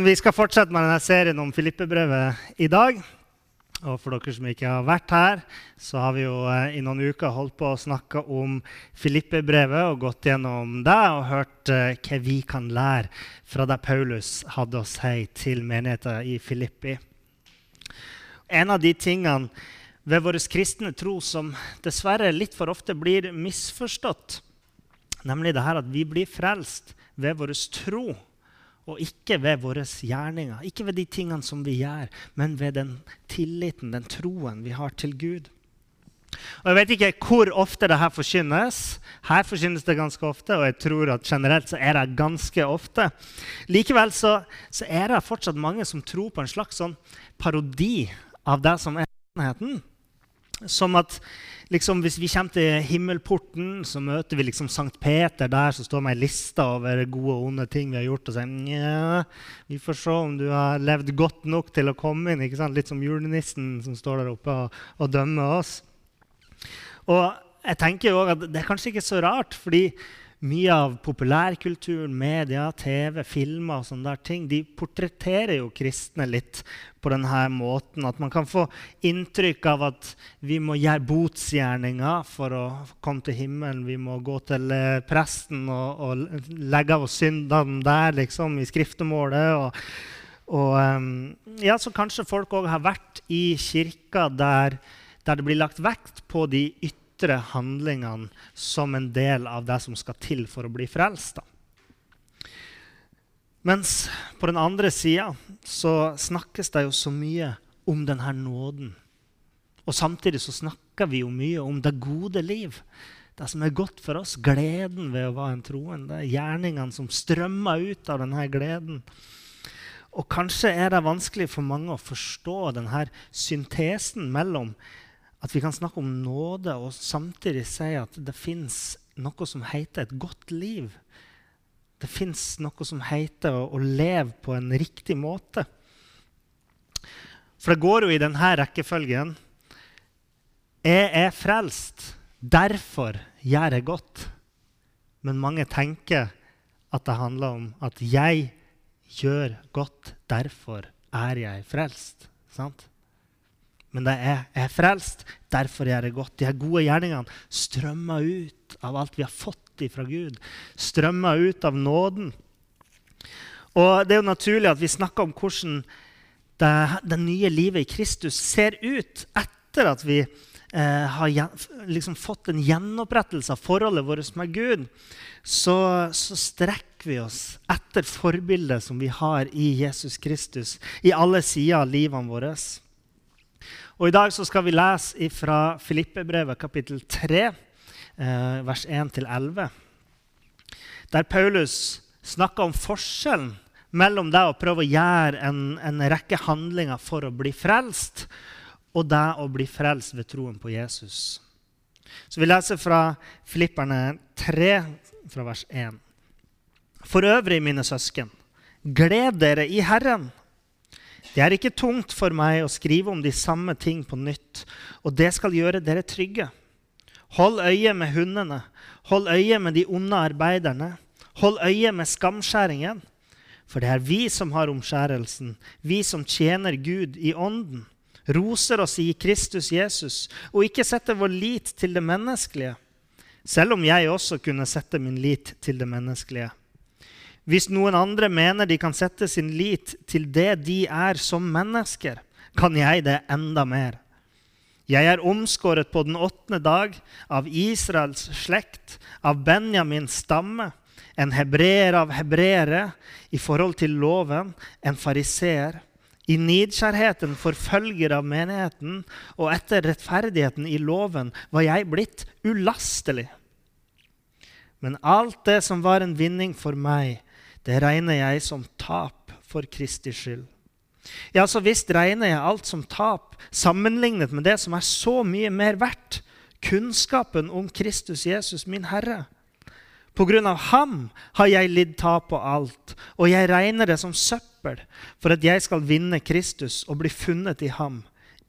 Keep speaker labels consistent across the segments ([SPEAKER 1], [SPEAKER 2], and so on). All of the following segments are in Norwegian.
[SPEAKER 1] Vi skal fortsette med denne serien om Filippebrevet i dag. Og for dere som ikke har vært her, så har vi jo eh, i noen uker holdt på å snakke om Filippebrevet og gått gjennom det og hørt eh, hva vi kan lære fra det Paulus hadde å si til menigheten i Filippi. En av de tingene ved vår kristne tro som dessverre litt for ofte blir misforstått, nemlig det her at vi blir frelst ved vår tro og ikke ved våre gjerninger, ikke ved de tingene som vi gjør, men ved den tilliten, den troen vi har til Gud. Og Jeg vet ikke hvor ofte det her forkynnes. Her forkynnes det ganske ofte, og jeg tror at generelt så er det ganske ofte. Likevel så, så er det fortsatt mange som tror på en slags sånn parodi av det som er sannheten. Som at liksom, hvis vi kommer til himmelporten, så møter vi liksom Sankt Peter der, så står med ei liste over gode og onde ting vi har gjort. Og sier nja, vi får se om du har levd godt nok til å komme inn. Litt som julenissen som står der oppe og, og dømmer oss. Og jeg tenker jo at Det er kanskje ikke så rart, fordi mye av populærkulturen, media, TV, filmer og sånne der ting, de portretterer jo kristne litt på denne måten. At man kan få inntrykk av at vi må gjøre botsgjerninger for å komme til himmelen. Vi må gå til eh, presten og, og legge av oss syndene der, liksom, i skriftemålet. og og um, ja, så kanskje folk òg har vært i kirka der, der, det blir lagt vekt på de ytre ytre handlingene som en del av det som skal til for å bli frelst. Mens på den andre sida så snakkes det jo så mye om denne nåden. Og samtidig så snakker vi jo mye om det gode liv. Det som er godt for oss, gleden ved å være en troende. Gjerningene som strømmer ut av denne gleden. Og kanskje er det vanskelig for mange å forstå denne syntesen mellom at vi kan snakke om nåde og samtidig si at det fins noe som heter et godt liv. Det fins noe som heter å, å, leve på en riktig måte. For det går jo i denne rekkefølgen. Jeg er frelst, derfor gjør jeg godt. Men mange tenker at det handler om at jeg gjør godt, derfor er jeg frelst. Sant? Men det er, er frelst. Derfor gjør det godt. De her gode gjerningene strømmer ut av alt vi har fått fra Gud. Strømmer ut av nåden. Og Det er jo naturlig at vi snakker om hvordan det, det nye livet i Kristus ser ut etter at vi eh, har liksom fått en gjenopprettelse av forholdet vårt med Gud. Så, så strekker vi oss etter forbildet som vi har i Jesus Kristus i alle sider av livene våre. Og I dag så skal vi lese fra Filippebrevet kapittel 3, eh, vers 1-11, der Paulus snakker om forskjellen mellom det å prøve å gjøre en, en, rekke handlinger for å bli frelst, og det å bli frelst ved troen på Jesus. Så Vi leser fra Filipperne 3, fra vers 1. For øvrig, mine søsken, gled dere i Herren. Det er ikke tungt for meg å skrive om de samme ting på nytt, og det skal gjøre dere trygge. Hold øye med hundene, hold øye med de onde arbeiderne, hold øye med skamskjæringen. For det er vi som har omskjærelsen, vi som tjener Gud i ånden, roser oss i Kristus Jesus og ikke setter vår lit til det menneskelige, selv om jeg også kunne sette min lit til det menneskelige. Hvis noen andre mener de kan sette sin lit til det de er som mennesker, kan jeg det enda mer. Jeg er omskåret på den åttende dag av Israels slekt, av Benjamins stamme, en hebreer av hebreere i forhold til loven, en fariseer. I nidkjærheten forfølger av menigheten, og etter rettferdigheten i loven var jeg blitt ulastelig. Men alt det som var en vinning for meg, det regner jeg som tap for Kristi skyld. Ja, så visst regner jeg alt som tap sammenlignet med det som er så mye mer verdt, kunnskapen om Kristus Jesus, min Herre. På grunn av ham har jeg lidd tap på alt, og jeg regner det som søppel for at jeg skal vinne Kristus og bli funnet i ham.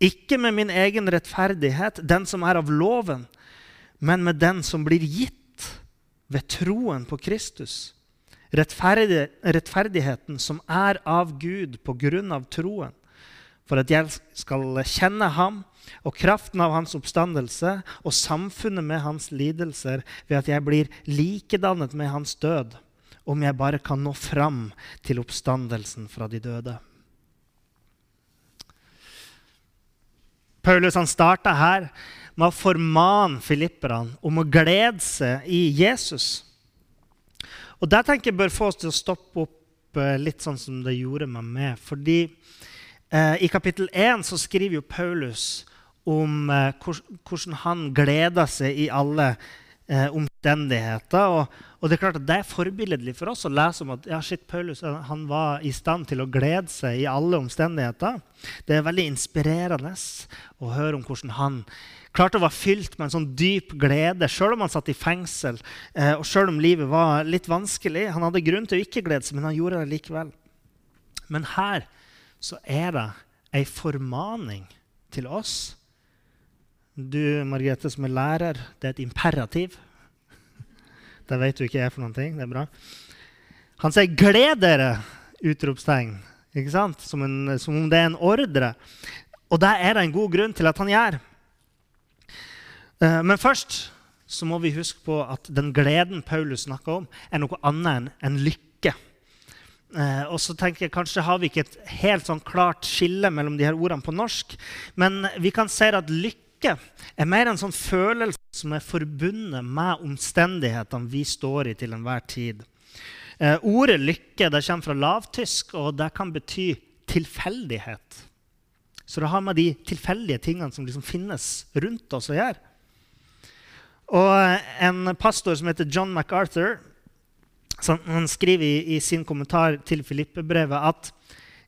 [SPEAKER 1] Ikke med min egen rettferdighet, den som er av loven, men med den som blir gitt ved troen på Kristus rettferdig, rettferdigheten som er av Gud på grunn av troen, for at jeg skal kjenne ham og kraften av hans oppstandelse og samfunnet med hans lidelser ved at jeg blir likedannet med hans død, om jeg bare kan nå fram til oppstandelsen fra de døde. Paulus han starta her med å formane filipperne om å glede seg i Jesus. Og det tenker jeg bør få oss til å stoppe opp eh, litt sånn som det gjorde meg med. Fordi eh, i kapittel 1 så skriver jo Paulus om eh, hvordan han gleder seg i alle eh, omstendigheter. Og, og, det er klart at det er forbilledlig for oss å lese om at ja, shit, Paulus han var i stand til å glede seg i alle omstendigheter. Det er veldig inspirerende å høre om hvordan han klarte å være fylt med en sånn dyp glede, sjøl om han satt i fengsel, eh, og sjøl om livet var litt vanskelig. Han hadde grunn til å ikke glede seg, men han gjorde det likevel. Men her så er det ei formaning til oss. Du, Margrethe, som er lærer, det er et imperativ. Det vet du ikke jeg for noen ting. Det er bra. Han sier 'gled dere!' utropstegn. Ikke sant? Som, en, som om det er en ordre. Og det er det en god grunn til at han gjør. Eh, men først så må vi huske på at den gleden Paulus snakker om, er noe annet enn lykke. Eh, og så tenker jeg Kanskje har vi ikke et helt sånn klart skille mellom de her ordene på norsk. Men vi kan si at lykke er mer en sånn følelse som er forbundet med omstendighetene vi står i til enhver tid. Eh, ordet lykke det kommer fra lavtysk, og det kan bety tilfeldighet. Så det har med de tilfeldige tingene som liksom finnes rundt oss, å gjøre. Og en pastor som heter John MacArthur, han skriver i, i sin kommentar til Filippe-brevet at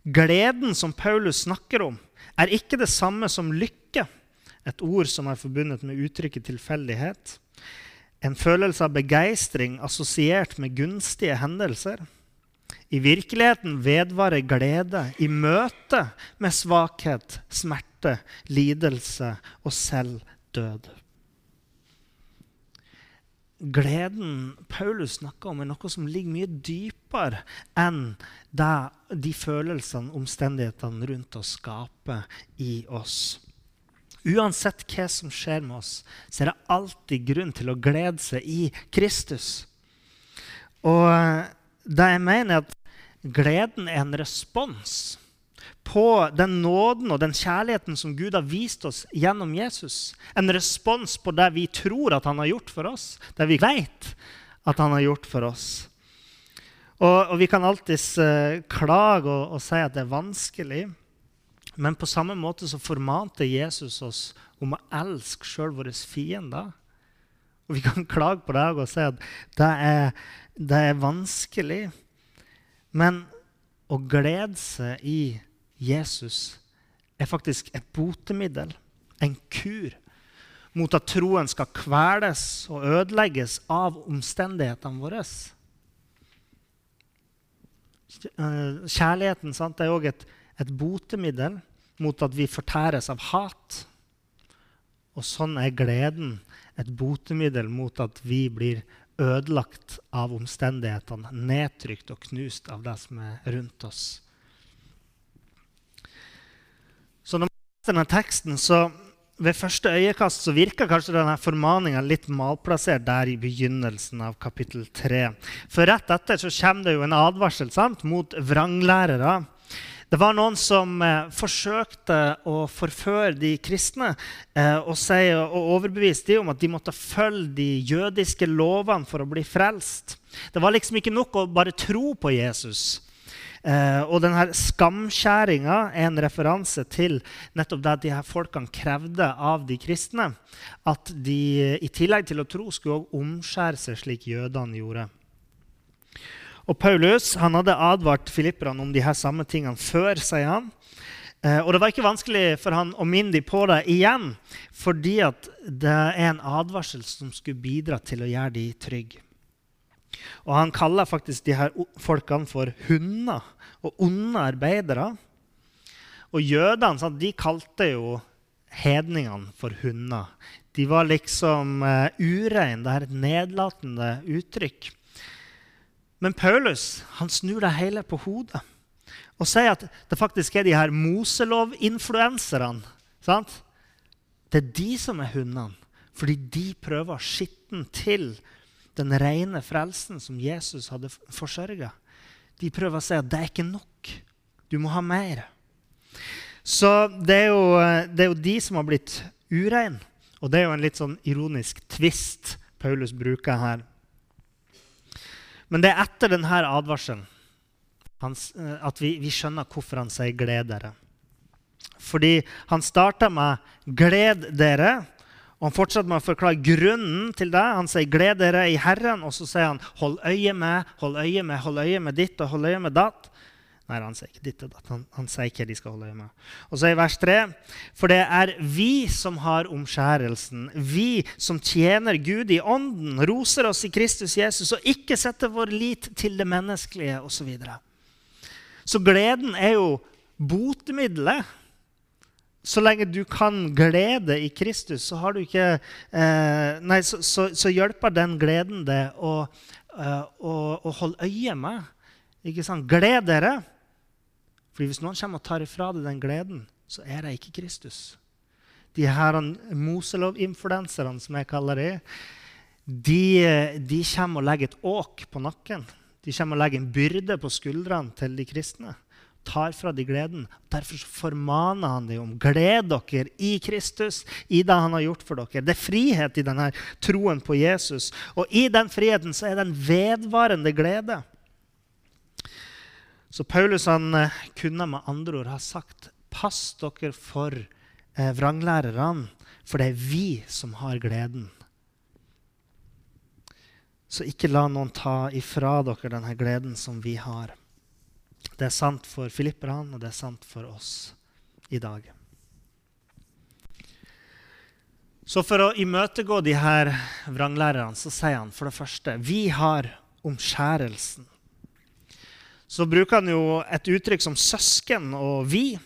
[SPEAKER 1] gleden som Paulus snakker om, er ikke det samme som lykke, et ord som er forbundet med uttrykket tilfeldighet. En følelse av begeistring assosiert med gunstige hendelser. I virkeligheten vedvarer glede i møte med svakhet, smerte, lidelse og selv død gleden Paulus snakker om, er noe som ligger mye dypere enn de følelsene, omstendighetene rundt oss skaper i oss. Uansett hva som skjer med oss, så er det alltid grunn til å glede seg i Kristus. Og det jeg mener, er at gleden er en respons på den nåden og den kjærligheten som Gud har vist oss gjennom Jesus. En respons på det vi tror at han har gjort for oss, det vi vet at han har gjort for oss. Og, og vi kan alltids uh, klage og, og, si at det er vanskelig. Men på samme måte så formante Jesus oss om å elske sjøl våre fiender. Og vi kan klage på det og si at det er, det er vanskelig. Men å glede seg i Jesus er faktisk et botemiddel, en kur, mot at troen skal kveles og ødelegges av omstendighetene våre. Kjærligheten sant, er òg et, et botemiddel mot at vi fortæres av hat. Og sånn er gleden et botemiddel mot at vi blir ødelagt av omstendighetene, nedtrykt og knust av det som er rundt oss. Så når man leser denne teksten, så ved første øyekast så virker kanskje denne formaninga litt malplassert der i begynnelsen av kapittel 3. For rett etter så kommer det jo en advarsel sant, mot vranglærere. Det var noen som eh, forsøkte å forføre de kristne eh, og, si, og overbevise dem om at de måtte følge de jødiske lovene for å bli frelst. Det var liksom ikke nok å bare tro på Jesus. Eh, og denne skamskjæringa er en referanse til nettopp det de her folkene krevde av de kristne. At de i tillegg til å tro skulle også omskjære seg slik jødene gjorde. Og Paulus han hadde advart filipperne om de her samme tingene før, sier han. Eh, og det var ikke vanskelig for han å minne dem på det igjen, fordi at det er en advarsel som skulle bidra til å gjøre dem trygge. Og han kaller faktisk de her folkene for hunder og onde arbeidere. Og jødene de kalte jo hedningene for hunder. De var liksom uh. Det er et nedlatende uttrykk. Men Paulus han snur det hele på hodet og sier at det faktisk er de her Moselov-influenserne. Det er de som er hundene, fordi de prøver å skitne til den rene frelsen som Jesus hadde forsørga. De prøver å si at det er ikke nok. Du må ha mer. Så det er jo, det er jo de som har blitt ureine. Og det er jo en litt sånn ironisk tvist Paulus bruker her. Men det er etter denne advarselen at vi, vi, skjønner hvorfor han sier 'gled dere'. Fordi han starta med 'gled dere', og Han fortsetter med å forklare grunnen til det. Han sier 'gled dere i Herren', og så sier han 'hold øye med, hold øye med, hold øye med ditt og hold øye med datt'. Nei, han sier ikke ditt og datt. Han, han sier ikke de skal holde øye med. Og så i vers 3.: For det er vi som har omskjærelsen, vi som tjener Gud i ånden, roser oss i Kristus Jesus og ikke setter vår lit til det menneskelige osv. Så, videre. så gleden er jo botemiddelet så lenge du kan glede i Kristus, så, har du ikke, eh, nei, så, så, så, hjelper den gleden det å, eh, å, å, holde øye med. Ikke sant? Gled dere. Fordi hvis noen kommer og tar ifra deg den gleden, så er det ikke Kristus. De her Moselov-influenserne, som jeg kaller det, de, de kommer og legger et åk på nakken. De kommer og legger en byrde på skuldrene til de kristne tar fra de gleden. Derfor formaner han dem om gled dere i Kristus, i det han har gjort for dere. Det er frihet i denne troen på Jesus. Og i den friheten så er det en vedvarende glede. Så Paulus han eh, kunne med andre ord ha sagt pass dere for eh, vranglærerne, for det er vi som har gleden. Så ikke la noen ta ifra dere denne gleden som vi har. Det er sant for filipperne, og det er sant for oss i dag. Så for å imøtegå de her vranglærerne så sier han for det første vi har omskjærelsen. Så bruker han jo et uttrykk som 'søsken' og 'vi'.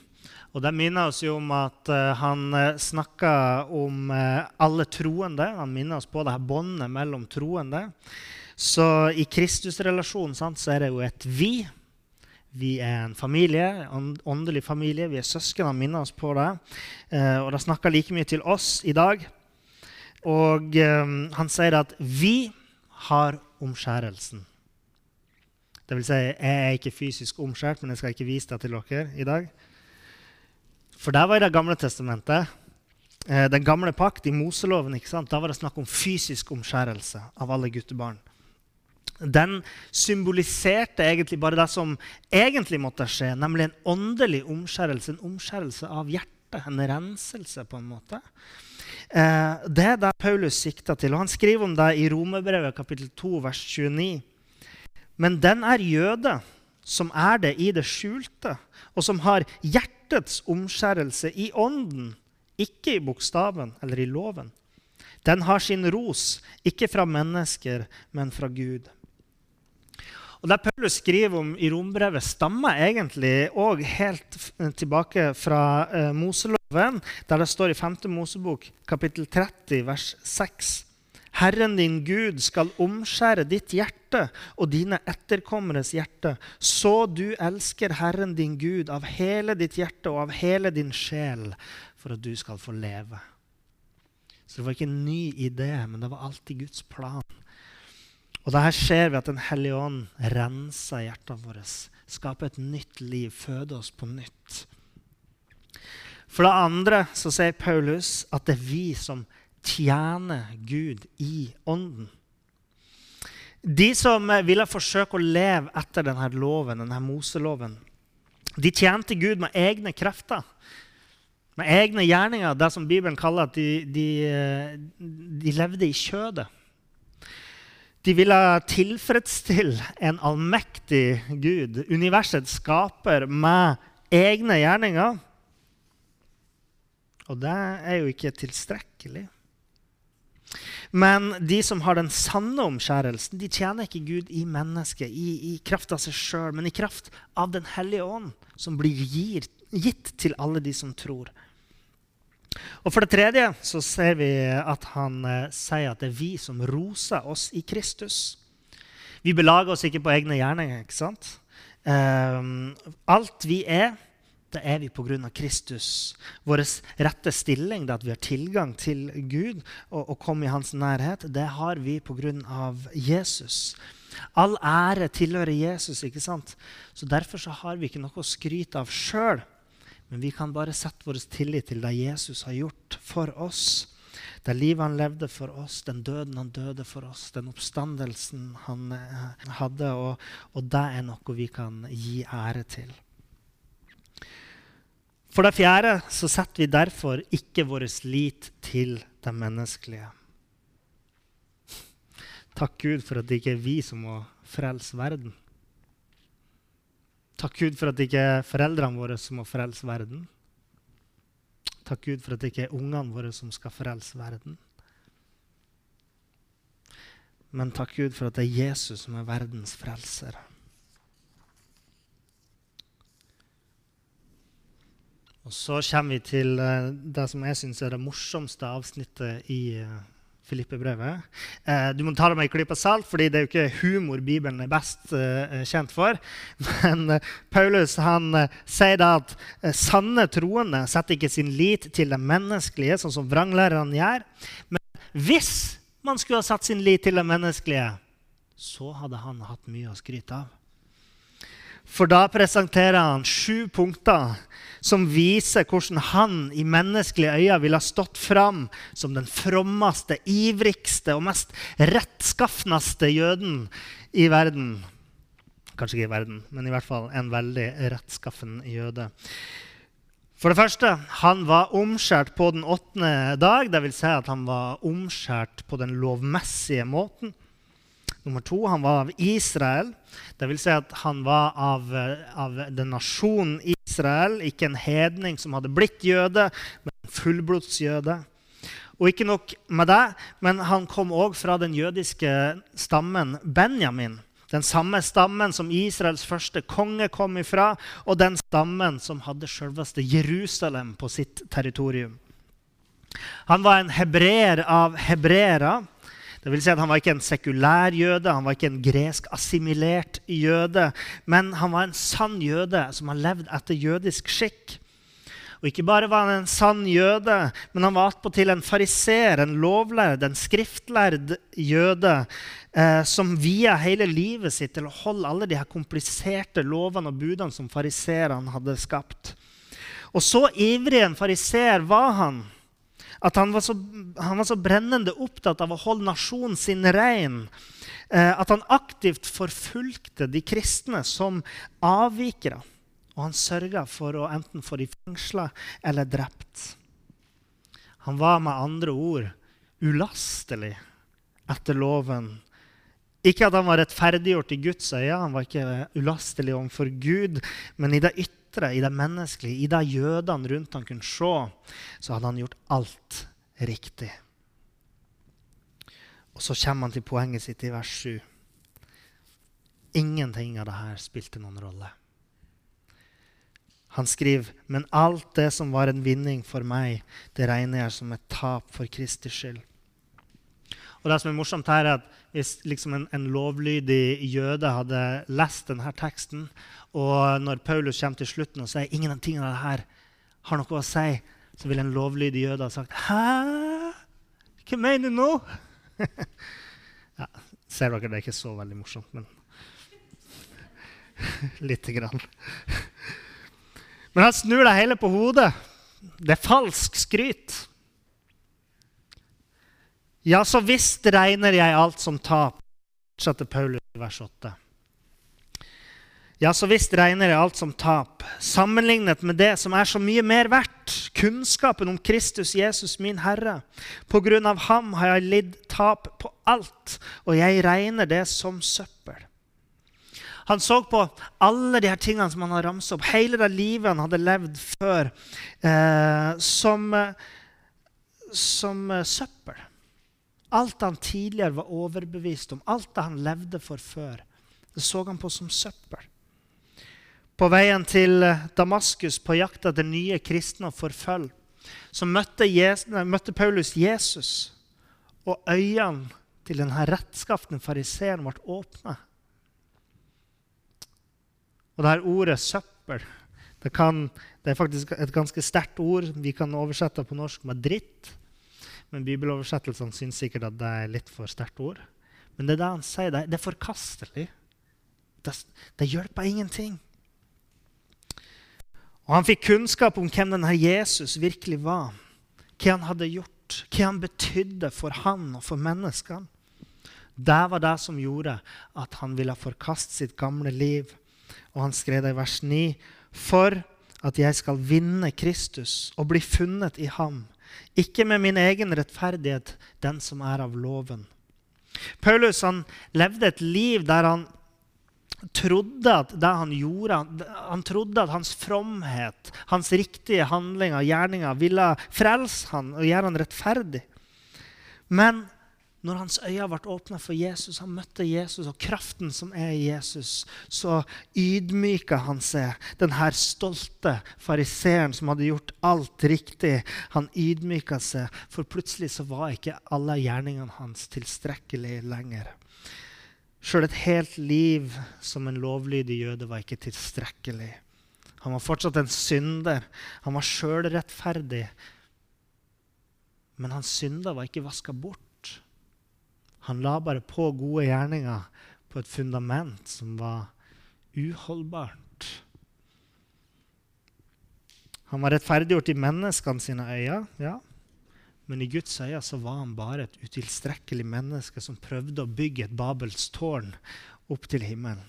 [SPEAKER 1] Og Det minner oss jo om at uh, han uh, snakker om uh, alle troende. Han minner oss på det her båndet mellom troende. Så i Kristusrelasjonen så er det jo et 'vi'. Vi er en familie, en åndelig familie. Vi er søsken. Han minner oss på det. Eh, og det snakker like mye til oss i dag. Og eh, han sier at vi har omskjærelsen. Det vil si, jeg er ikke fysisk omskjært, men jeg skal ikke vise det til dere i dag. For der var i Det gamle testamentet, eh, den gamle pakt, i Moseloven, ikke sant? da var det snakk om fysisk omskjærelse av alle guttebarn den symboliserte egentlig bare det som egentlig måtte skje, nemlig en åndelig omskjærelse, en omskjærelse av hjertet, en renselse, på en måte. Eh, det er det Paulus sikta til. og Han skriver om det i Romerbrevet kapittel 2, vers 29. Men den er jøde, som er det i det skjulte, og som har hjertets omskjærelse i ånden, ikke i bokstaven eller i loven. Den har sin ros, ikke fra mennesker, men fra Gud. Og Det Paulus skriver om i rombrevet, stammer egentlig òg helt tilbake fra eh, Moseloven, der det står i 5. Mosebok kapittel 30, vers 6. Herren din Gud skal omskjære ditt hjerte og dine etterkommeres hjerte, så du elsker Herren din Gud av hele ditt hjerte og av hele din sjel, for at du skal få leve. Så det var ikke en ny idé, men det var alltid Guds plan. Og det her ser vi at Den hellige ånd renser hjertene våre, skaper et nytt liv, føder oss på nytt. For det andre så sier Paulus at det er vi som tjener Gud i ånden. De som ville forsøke å leve etter denne loven, denne Moseloven, de tjente Gud med egne krefter, med egne gjerninger. Det som Bibelen kaller at de, de, de levde i kjødet. De ville tilfredsstille en allmektig Gud, universets skaper, med egne gjerninger. Og det er jo ikke tilstrekkelig. Men de som har den sanne omskjærelsen, de tjener ikke Gud i mennesket, i, i kraft av seg sjøl, men i kraft av Den hellige ånd, som blir gitt til alle de som tror. Og For det tredje så ser vi at han eh, sier at det er vi som roser oss i Kristus. Vi belager oss ikke på egne gjerninger. ikke sant? Um, alt vi er, det er vi pga. Kristus. Vår rette stilling, det at vi har tilgang til Gud og, og komme i hans nærhet, det har vi pga. Jesus. All ære tilhører Jesus, ikke sant? Så Derfor så har vi ikke noe å skryte av sjøl. Men vi kan bare sette vår tillit til det Jesus har gjort for oss. Det livet han levde for oss, den døden han døde for oss, den oppstandelsen han eh, hadde. Og, og det er noe vi kan gi ære til. For det fjerde så setter vi derfor ikke vår lit til det menneskelige. Takk Gud for at det ikke er vi som må frelse verden. Takk Gud for at det ikke er foreldrene våre som må frelse verden. Takk Gud for at det ikke er ungene våre som skal frelse verden. Men takk Gud for at det er Jesus som er verdens frelser. Og så kommer vi til eh, det som jeg syns er det morsomste avsnittet i uh, Filippe-brevet. Eh, du må ta det med en klype salt, fordi det er jo ikke humor Bibelen er best eh, kjent for. Men eh, Paulus han eh, sier da at eh, sanne troende setter ikke sin lit til det menneskelige, sånn som vranglærerne gjør. Men hvis man skulle ha satt sin lit til det menneskelige, så hadde han hatt mye å skryte av. For da presenterer han sju punkter som viser hvordan han i menneskelige øyne ville ha stått fram som den frommeste, ivrigste og mest rettskaffneste jøden i verden. Kanskje ikke i verden, men i hvert fall en veldig rettskaffen jøde. For det første, han var omskjært på den åttende dag. Dvs. Si at han var omskjært på den lovmessige måten. Nummer to, han var av Israel. Det vil si at han var av, av den nasjonen Israel, ikke en hedning som hadde blitt jøde, men en fullblodsjøde. Og ikke nok med det, men han kom òg fra den jødiske stammen Benjamin. Den samme stammen som Israels første konge kom ifra, og den stammen som hadde selveste Jerusalem på sitt territorium. Han var en hebreer av hebreere. Det vil si at Han var ikke en sekulær jøde, han var ikke en gresk assimilert jøde. Men han var en sann jøde som har levd etter jødisk skikk. Og ikke bare var han en sann jøde, men han var attpåtil en fariser, en lovlærd, en skriftlærd jøde eh, som via hele livet sitt til å holde alle de her kompliserte lovene og budene som fariserene hadde skapt. Og så ivrig en fariser var han at han var, så, han var så brennende opptatt av å holde nasjonen sin ren. Eh, at han aktivt forfulgte de kristne som avvikere. Og han sørga for å enten få de fengsla eller drept. Han var med andre ord ulastelig etter loven. Ikke at han var rettferdiggjort i Guds øyne, han var ikke ulastelig overfor Gud, men i det ytre ytre, i det menneskelige, i det jødene rundt han kunne se, så hadde han gjort alt riktig. Og så kommer han til poenget sitt i vers 7. Ingenting av det her spilte noen rolle. Han skriver, men alt det som var en vinning for meg, det regner jeg som et tap for Kristi skyld. Og det som er morsomt her er at Hvis liksom en, en, lovlydig jøde hadde lest denne teksten, og når Paulus kommer til slutten og sier ingen av tingene av det her har noe å si, så ville en lovlydig jøde ha sagt Hæ? Hva mener du nå? ja, ser dere, det er ikke så veldig morsomt, men lite grann. men han snur det hele på hodet. Det er falsk skryt. Ja, så visst regner jeg alt som tap, fortsatte Paulus i vers 8. Ja, så visst regner jeg alt som tap, sammenlignet med det som er så mye mer verdt, kunnskapen om Kristus Jesus, min Herre. På grunn av ham har jeg lidd tap på alt, og jeg regner det som søppel. Han så på alle de her tingene som han har ramset opp, hele det livet han hadde levd før, eh, som, som eh, søppel. Alt han tidligere var overbevist om, alt det han levde for før, det så han på som søppel. På veien til eh, Damaskus på jakt etter nye kristne og forfølge, så møtte, Jesus, møtte, Paulus Jesus, og øynene til denne rettskafne fariseeren ble åpna. Og det her ordet 'søppel' det, kan, det, er faktisk et ganske sterkt ord. Vi kan oversette på norsk med 'dritt'. Men bibeloversettelsene syns sikkert at det er litt for sterkt ord. Men det er det han sier. Det, er forkastelig. Det, det hjelper ingenting. Og han fikk kunnskap om hvem denne Jesus virkelig var. Hva han hadde gjort, hva han betydde for han og for menneskene. Det var det som gjorde at han ville forkaste sitt gamle liv. Og han skrev det i vers 9.: For at jeg skal vinne Kristus og bli funnet i ham, ikke med min egen rettferdighet, den som er av loven. Paulus han levde et liv der han trodde at det han gjorde, han trodde at hans fromhet, hans riktige handlinger gjerninger ville frelse han og gjøre han rettferdig. Men når hans øyne ble åpna for Jesus, han møtte Jesus og kraften som er i Jesus, så ydmyka han seg. Den her stolte fariseeren som hadde gjort alt riktig, han ydmyka seg, for plutselig så var ikke alle gjerningene hans tilstrekkelig lenger. Sjøl et helt liv som en lovlydig jøde var ikke tilstrekkelig. Han var fortsatt en synder. Han var sjølrettferdig. Men hans synder var ikke vaska bort. Han la bare på gode gjerninger på et fundament som var uholdbart. Han var rettferdiggjort i menneskene sine øyne, ja. Men i Guds øyne så var han bare et utilstrekkelig menneske som prøvde å bygge et Babels tårn opp til himmelen.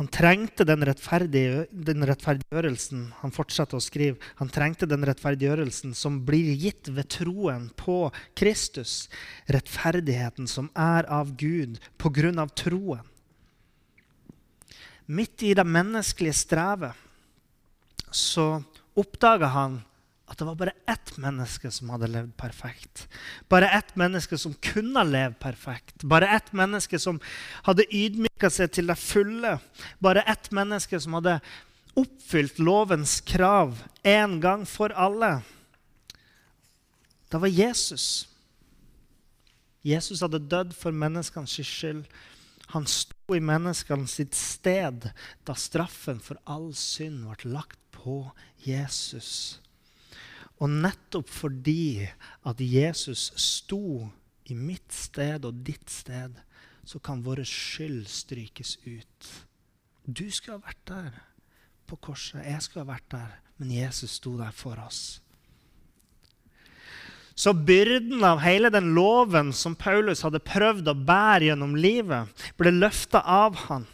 [SPEAKER 1] Han trengte den, den rettferdiggjørelsen han fortsatte å skrive, han trengte den rettferdiggjørelsen som blir gitt ved troen på Kristus. Rettferdigheten som er av Gud på grunn av troen. Midt i det menneskelige strevet så oppdaga han at det var bare ett menneske som hadde levd perfekt. Bare ett menneske som kunne leve perfekt. Bare ett menneske som hadde ydmyka seg til det fulle. Bare ett menneske som hadde oppfylt lovens krav en gang for alle. Det var Jesus. Jesus hadde dødd for menneskenes skyld. Han sto i menneskenes sitt sted da straffen for all synd ble lagt på Jesus. Og nettopp fordi at Jesus sto i mitt sted og ditt sted, så kan vår skyld strykes ut. Du skulle ha vært der på korset, jeg skulle ha vært der, men Jesus sto der for oss. Så byrden av hele den loven som Paulus hadde prøvd å bære gjennom livet, ble løfta av han.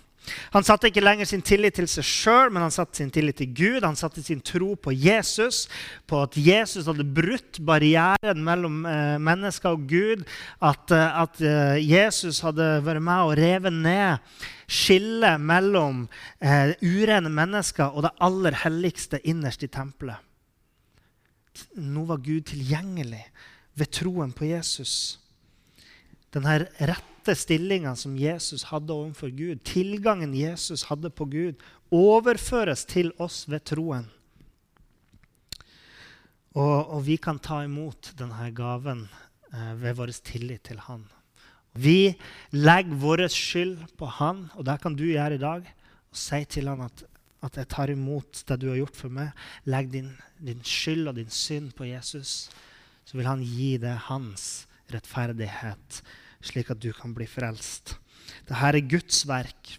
[SPEAKER 1] Han satte ikke lenger sin tillit til seg sjøl, men han satte sin tillit til Gud. Han satte sin tro på Jesus, på at Jesus hadde brutt barrieren mellom eh, mennesker og Gud. At, eh, at eh, Jesus hadde vært med og revet ned skillet mellom eh, urene mennesker og det aller helligste innerst i tempelet. Nå var Gud tilgjengelig ved troen på Jesus. Denne rett rette stillinga som Jesus hadde overfor Gud, tilgangen Jesus hadde på Gud, overføres til oss ved troen. Og, og vi kan ta imot denne gaven eh, ved vår tillit til Han. Vi legger vår skyld på Han, og det kan du gjøre i dag. Og si til Han at, at jeg tar imot det du har gjort for meg. Legg din, din skyld og din synd på Jesus. Så vil Han gi deg hans rettferdighet slik at du kan bli frelst. Dette er Guds verk.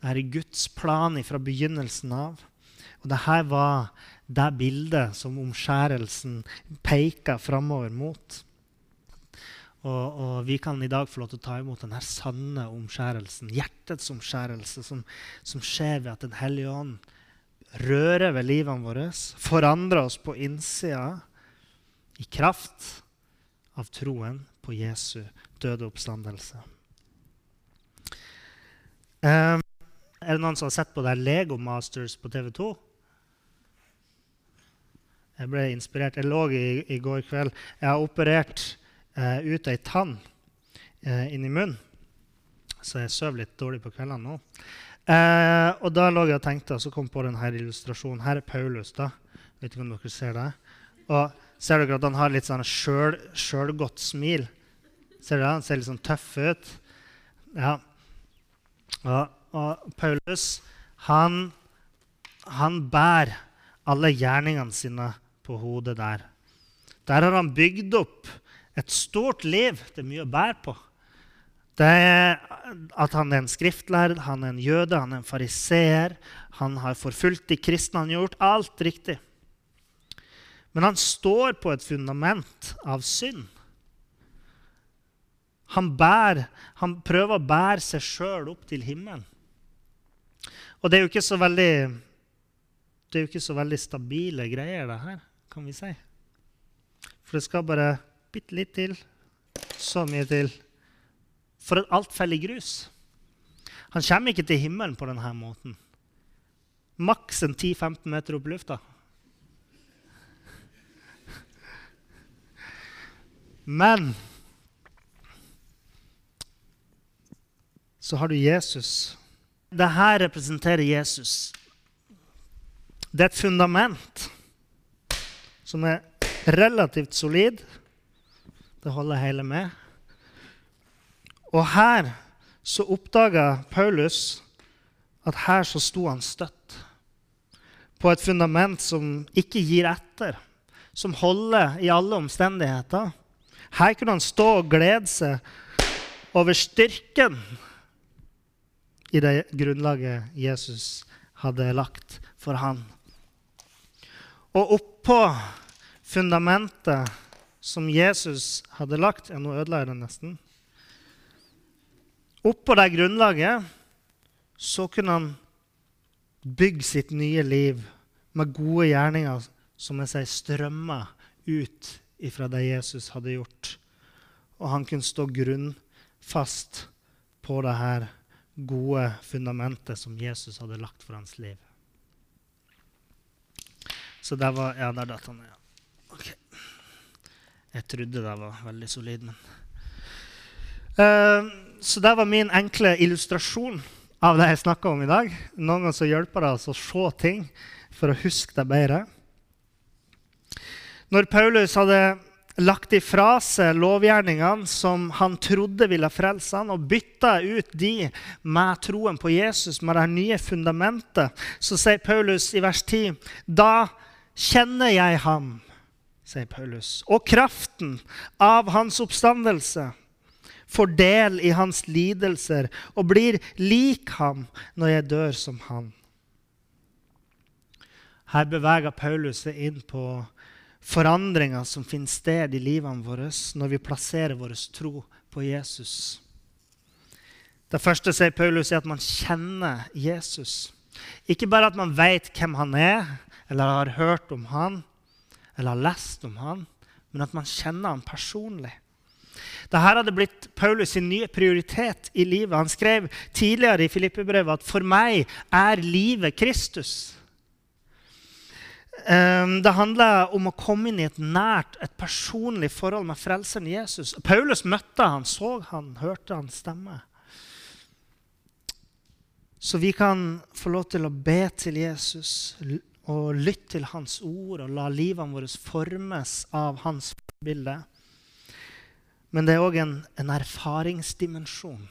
[SPEAKER 1] Dette er Guds plan fra begynnelsen av. Og dette var det bildet som omskjærelsen peker framover mot. Og, og, vi kan i dag få lov til å ta imot denne sanne omskjærelsen, hjertets omskjærelse, som, som skjer ved at Den hellige ånd rører ved livene våre, forandrer oss på innsida i kraft av troen på Jesu døde oppstandelse. Um, er det noen som har sett på det Lego Masters på TV2? Jeg ble inspirert. Jeg lå i, i går kveld. Jeg har operert uh, ut ei tann uh, inni munnen, så jeg sover litt dårlig på kveldene nå. Uh, og da lå jeg og tenkte, og så kom jeg på denne illustrasjonen. Her er Paulus. da. Vet ikke om dere ser det. Og ser dere at han har litt sånn sjølgodt smil? Ser du det? Han ser litt sånn tøff ut. Ja. Og, og Paulus, han, han bærer alle gjerningene sine på hodet der. Der har han bygd opp et stort liv. Det er mye å bære på. Det er at han er en skriftlærd, han er en jøde, han er en fariseer. Han har forfulgt de kristne, han har gjort alt riktig. Men han står på et fundament av synd. Han, bærer, han prøver å bære seg sjøl opp til himmelen. Og det er jo ikke så veldig det er jo ikke så veldig stabile greier, det her, kan vi si. For det skal bare bitte litt til. Så mye til. For at alt faller i grus. Han kommer ikke til himmelen på denne måten. Maks en 10-15 meter opp i lufta. Men så har du Jesus. Dette representerer Jesus. Det er et fundament som er relativt solid. Det holder hele med. Og her så oppdaga Paulus at her så sto han støtt. På et fundament som ikke gir etter, som holder i alle omstendigheter. Her kunne han stå og glede seg over styrken i det grunnlaget Jesus hadde lagt for han. Og oppå fundamentet som Jesus hadde lagt ja, Nå ødela jeg det nesten. Oppå det grunnlaget så kunne han bygge sitt nye liv med gode gjerninger som jeg sier, strømmer ut ifra det Jesus hadde gjort. Og han kunne stå grunnfast på det her gode fundamentet som Jesus hadde lagt for hans liv. Så det var Ja, der datt han. Ja. Okay. Jeg trodde det var veldig solid, men uh, Så det var min enkle illustrasjon av det jeg snakka om i dag. Noen ganger så hjelper det oss å se ting for å huske det bedre. Når Paulus hadde lagt ifra seg lovgjerningene som han trodde ville frelse han, og bytta ut de med troen på Jesus, med det nye fundamentet, så sier Paulus i vers 10.: Da kjenner jeg ham, sier Paulus, og kraften av hans oppstandelse. Får del i hans lidelser og blir lik ham når jeg dør som han. Her beveger Paulus seg inn på forandringer som finner sted i livene våre når vi plasserer vår tro på Jesus. Det første sier Paulus, er at man kjenner Jesus. Ikke bare at man vet hvem han er, eller har hørt om han, eller har lest om han, men at man kjenner han personlig. Dette hadde blitt Paulus' sin nye prioritet i livet. Han skrev tidligere i Filippebrevet at 'for meg er livet Kristus'. Ehm, det handler om å komme inn i et nært, et personlig forhold med frelseren Jesus. Paulus møtte han, så han, hørte han stemme. Så vi kan få lov til å be til Jesus og lytte til hans ord og la livene våre formes av hans bilde. Men det er òg en, en erfaringsdimensjon.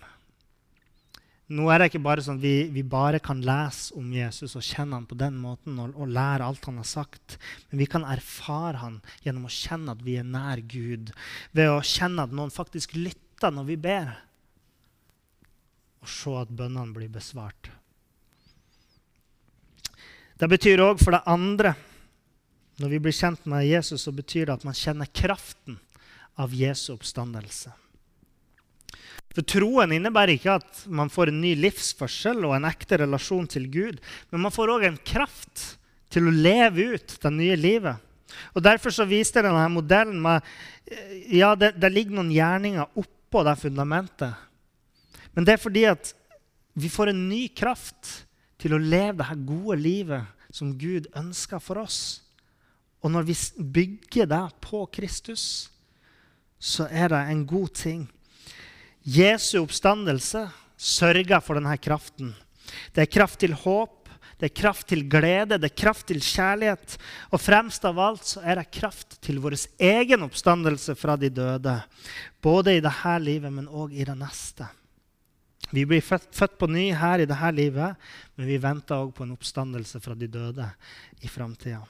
[SPEAKER 1] Nå er det ikke bare sånn at vi, vi, bare kan lese om Jesus og kjenne han på den måten og, og, lære alt han har sagt. Men vi kan erfare han gjennom å kjenne at vi er nær Gud. Ved å kjenne at noen faktisk lytter når vi ber. Og se at bønnene blir besvart. Det betyr òg for det andre Når vi blir kjent med Jesus, så betyr det at man kjenner kraften av Jesu oppstandelse. For Troen innebærer ikke at man får en ny livsførsel og en ekte relasjon til Gud, men man får òg en kraft til å leve ut det nye livet. Og Derfor så viste denne modellen med eh, ja, det, det ligger noen gjerninger oppå det fundamentet. Men det er fordi at vi får en ny kraft til å leve det her gode livet som Gud ønsker for oss. Og når vi bygger det på Kristus, så er det en god ting. Jesu oppstandelse sørger for denne kraften. Det er kraft til håp, det er kraft til glede, det er kraft til kjærlighet. Og fremst av alt så er det kraft til vår egen oppstandelse fra de døde. Både i dette livet, men òg i det neste. Vi blir født, født på ny her i dette livet, men vi venter òg på en oppstandelse fra de døde i framtida.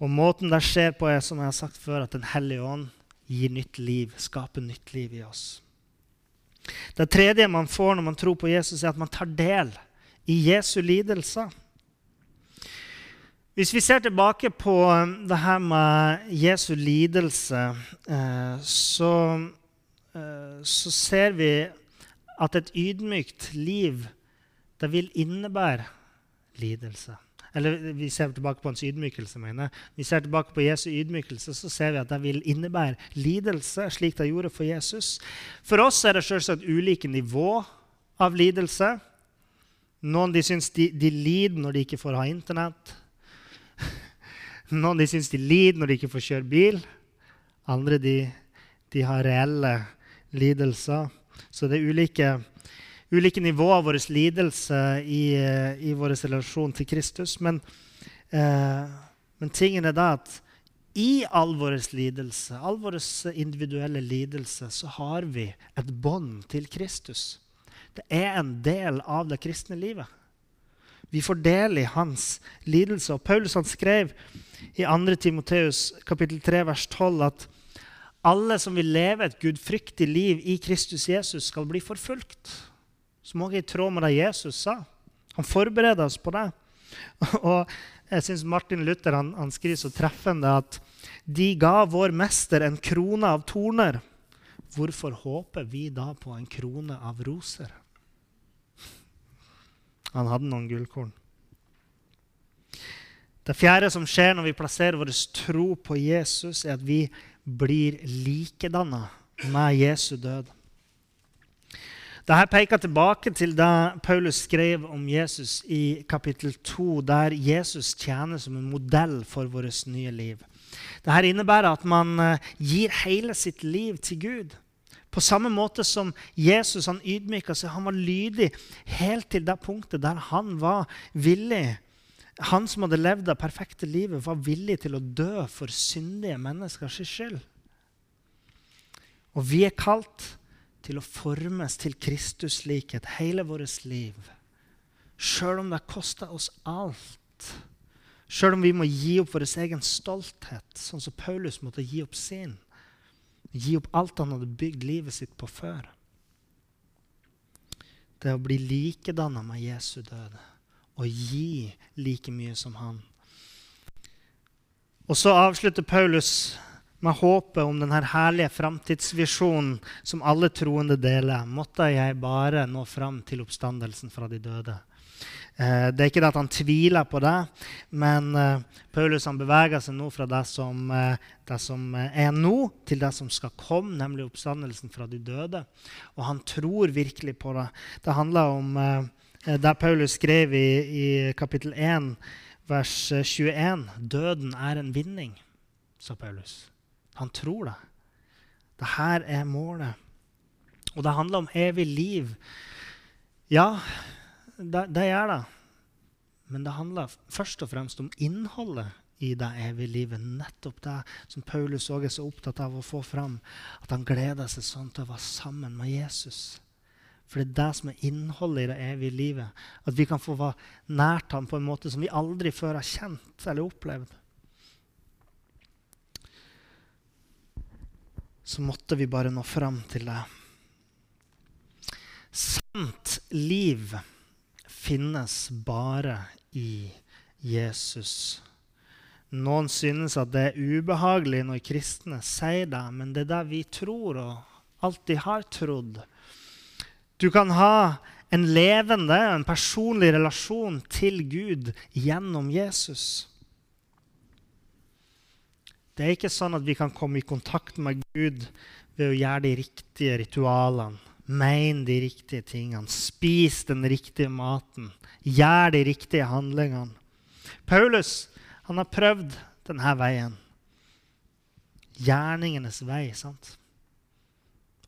[SPEAKER 1] Og måten det skjer på, er som jeg har sagt før, at Den hellige ånd gir nytt liv, skape nytt liv i oss. Det tredje man får når man tror på Jesus, er at man tar del i Jesu lidelser. Hvis vi ser tilbake på um, det her med Jesu lidelse, eh, så, eh, så ser vi at et ydmykt liv det vil innebære lidelse. Eller vi ser tilbake på hans ydmykelse. mener jeg. Vi ser tilbake på Jesu ydmykelse, så ser vi at det vil innebære lidelse, slik det gjorde for Jesus. For oss er det selvsagt ulike nivå av lidelse. Noen de syns de, de lider når de ikke får ha Internett. Noen de syns de lider når de ikke får kjøre bil. Andre de, de har reelle lidelser. Så det er ulike ulike nivåer av vår lidelse i, eh, i vår relasjon til Kristus. Men, eh, men tingen er da at i all vår lidelse, all vår individuelle lidelse, så har vi et bånd til Kristus. Det er en del av det kristne livet. Vi får del i hans lidelse. Og Paulus han skrev i 2. Timoteus kapittel 3 vers 12 at alle som vil leve et gudfryktig liv i Kristus Jesus, skal bli forfulgt som også er i tråd med det Jesus sa. Han forbereder oss på det. Og jeg syns Martin Luther han, han, skriver så treffende at de ga vår mester en krone av torner. Hvorfor håper vi da på en krone av roser? Han hadde noen gullkorn. Det fjerde som skjer når vi plasserer vår tro på Jesus, er at vi blir likedanna med Jesu død. Dette peker tilbake til det Paulus skrev om Jesus i kapittel 2, der Jesus tjener som en modell for vårt nye liv. Dette innebærer at man eh, gir hele sitt liv til Gud. På samme måte som Jesus han ydmyka seg. Han var lydig helt til det punktet der han var villig. Han som hadde levd det perfekte livet, var villig til å dø for syndige menneskers skyld. Og vi er kalt til å formes til Kristus-likhet hele vårt liv. Sjøl om det koster oss alt. Sjøl om vi må gi opp vår egen stolthet, sånn som Paulus måtte gi opp sin. Gi opp alt han hadde bygd livet sitt på før. Det å bli likedanna med Jesu død og gi like mye som han. Og så avslutter Paulus med håpet om denne herlige framtidsvisjonen som alle troende deler, måtte jeg bare nå fram til oppstandelsen fra de døde. Eh, det er ikke det at han tviler på det, men eh, Paulus han beveger seg nå fra det som, eh, det som er nå, til det som skal komme, nemlig oppstandelsen fra de døde. Og han tror virkelig på det. Det handler om det Paulus skrev i, i kapittel 1, vers 21. Døden er en vinning, sa Paulus. Han tror det. Dette er målet. Og det handler om evig liv. Ja, det, det det. Men det handler først og fremst om innholdet i det evige livet. Nettopp det som Paulus òg er så opptatt av å få fram. At han gleder seg sånn til å være sammen med Jesus. For det er det som er innholdet i det evige livet. At vi kan få være nært ham på en måte som vi aldri før har kjent eller opplevd. Så måtte vi bare nå fram til det. Sant liv finnes bare i Jesus. Noen synes at det er ubehagelig når kristne sier det, men det er det vi tror og alltid har trodd. Du kan ha en levende, en personlig relasjon til Gud gjennom Jesus. Det er ikke sånn at vi kan komme i kontakt med Gud ved å gjøre de riktige ritualene, mene de riktige tingene, spise den riktige maten, gjøre de riktige handlingene. Paulus han har prøvd denne veien. Gjerningenes vei, sant?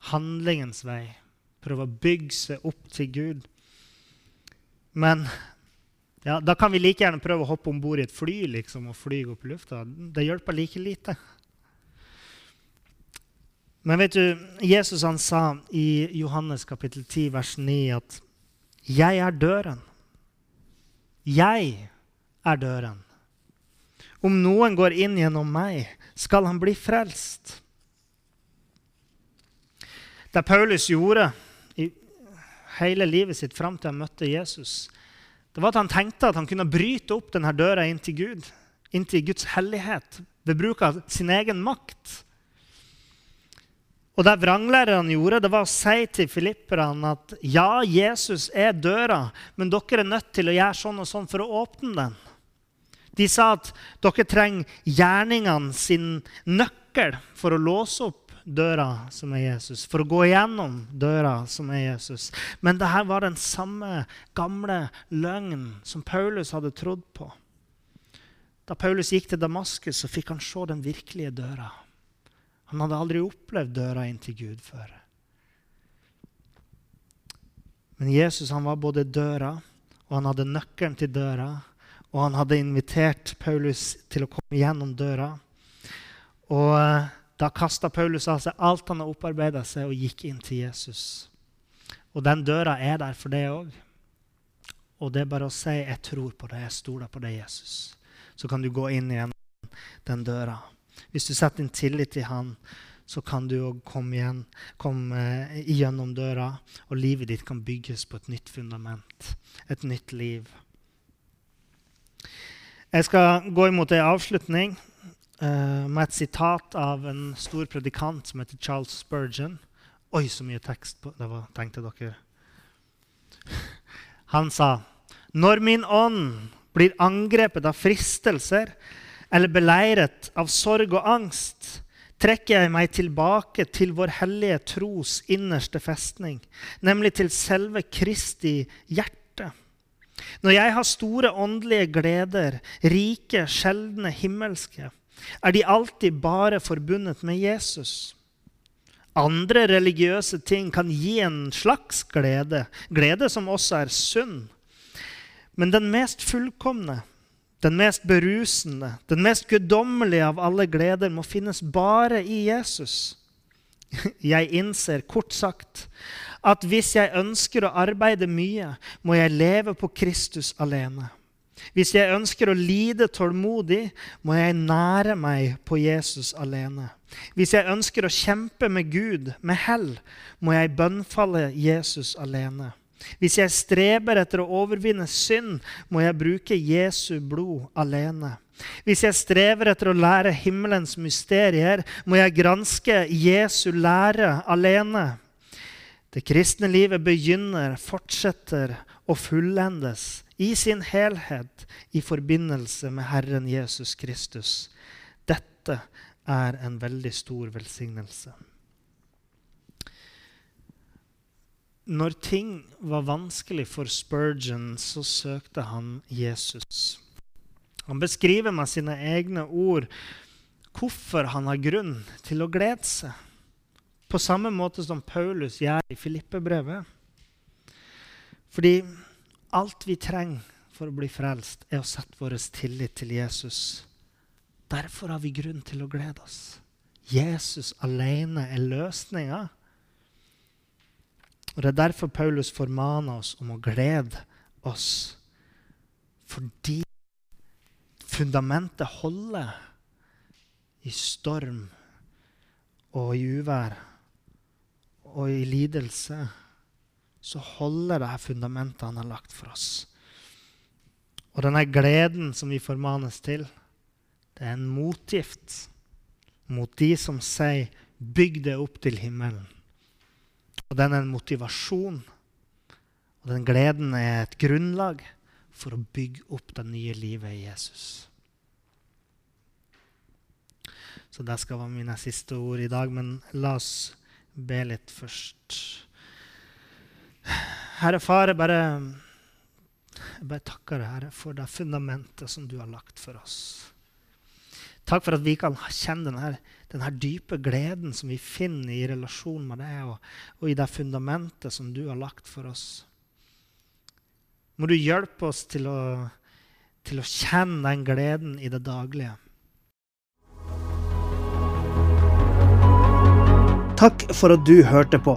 [SPEAKER 1] Handlingens vei. Prøve å bygge seg opp til Gud. Men ja, da kan vi like gjerne prøve å hoppe om bord i et fly liksom, og fly opp i lufta. Det hjelper like lite. Men vet du, Jesus han sa i Johannes kapittel 10, vers 9 at 'Jeg er døren'. Jeg er døren. Om noen går inn gjennom meg, skal han bli frelst. Det Paulus gjorde i hele livet sitt fram til han møtte Jesus, det var at han tenkte at han kunne bryte opp denne døra inn til Gud, inn til Guds hellighet, ved bruk av sin egen makt. Og Det vranglærerne gjorde, det var å si til filipperne at ja, Jesus er døra, men dere er nødt til å gjøre sånn og sånn for å åpne den. De sa at dere trenger gjerningene sin nøkkel for å låse opp døra som er Jesus, for å gå igjennom døra som er Jesus. Men dette var den samme gamle løgnen som Paulus hadde trodd på. Da Paulus gikk til Damaskus, så fikk han se den virkelige døra. Han hadde aldri opplevd døra inn til Gud før. Men Jesus han var både døra, og han hadde nøkkelen til døra og han hadde invitert Paulus til å komme gjennom døra. Og eh, da kasta Paulus av seg alt han har opparbeida seg, og gikk inn til Jesus. Og den døra er der for det òg. Og det er bare å si 'Jeg tror på det. Jeg stoler på det, Jesus'. Så kan du gå inn igjen den døra. Hvis du setter din tillit til Han, så kan du òg komme, igjen, komme igjennom døra, og livet ditt kan bygges på et nytt fundament. Et nytt liv. Jeg skal gå imot ei avslutning uh, med et sitat av en stor predikant som heter Charles Spurgeon. Oi, så mye tekst på det var, tenkte dere. Han sa Når min ånd blir angrepet av fristelser eller beleiret av sorg og angst, trekker jeg meg tilbake til vår hellige tros innerste festning, nemlig til selve Kristi hjerte når jeg har store åndelige gleder, rike, sjeldne, himmelske, er de alltid bare forbundet med Jesus. Andre religiøse ting kan gi en slags glede, glede som også er sunn. Men den mest fullkomne, den mest berusende, den mest guddommelige av alle gleder må finnes bare i Jesus. Jeg innser, kort sagt, at hvis jeg ønsker å arbeide mye, må jeg leve på Kristus alene. Hvis jeg ønsker å lide tålmodig, må jeg nære meg på Jesus alene. Hvis jeg ønsker å kjempe med Gud med hell, må jeg bønnfalle Jesus alene. Hvis jeg streber etter å overvinne synd, må jeg bruke Jesu blod alene. Hvis jeg strever etter å lære himmelens mysterier, må jeg granske Jesu lære alene. Det kristne livet begynner, fortsetter og fullendes i sin helhet i forbindelse med Herren Jesus Kristus. Dette er en veldig stor velsignelse. Når ting var vanskelig for Spurgeon, så søkte han Jesus. Han beskriver med sine egne ord hvorfor han har grunn til å glede seg. På samme måte som Paulus gjør i Filippe-brevet. Fordi alt vi trenger for å bli frelst, er å sette vår tillit til Jesus. Derfor har vi grunn til å glede oss. Jesus alene er løsninga. Og Det er derfor Paulus formaner oss om å glede oss. Fordi fundamentet holder i storm og i uvær og i lidelse, så holder det her fundamentet han har lagt for oss. Og denne gleden som vi formanes til, Det er en motgift mot de som sier 'bygg det opp til himmelen'. Og den er en motivasjon. Og den gleden er et grunnlag for å bygge opp det nye livet i Jesus. Så det skal være mine siste ord i dag, men la oss be litt først. Herre Far, jeg bare, jeg bare takker deg, Herre, for det fundamentet som du har lagt for oss. Takk for at vi kan kjenne denne, denne dype gleden som vi finner i relasjon med deg, og, og, i det fundamentet som du har lagt for oss. Må du hjelpe oss til å, til å kjenne den gleden i det daglige.
[SPEAKER 2] Takk for at du hørte på.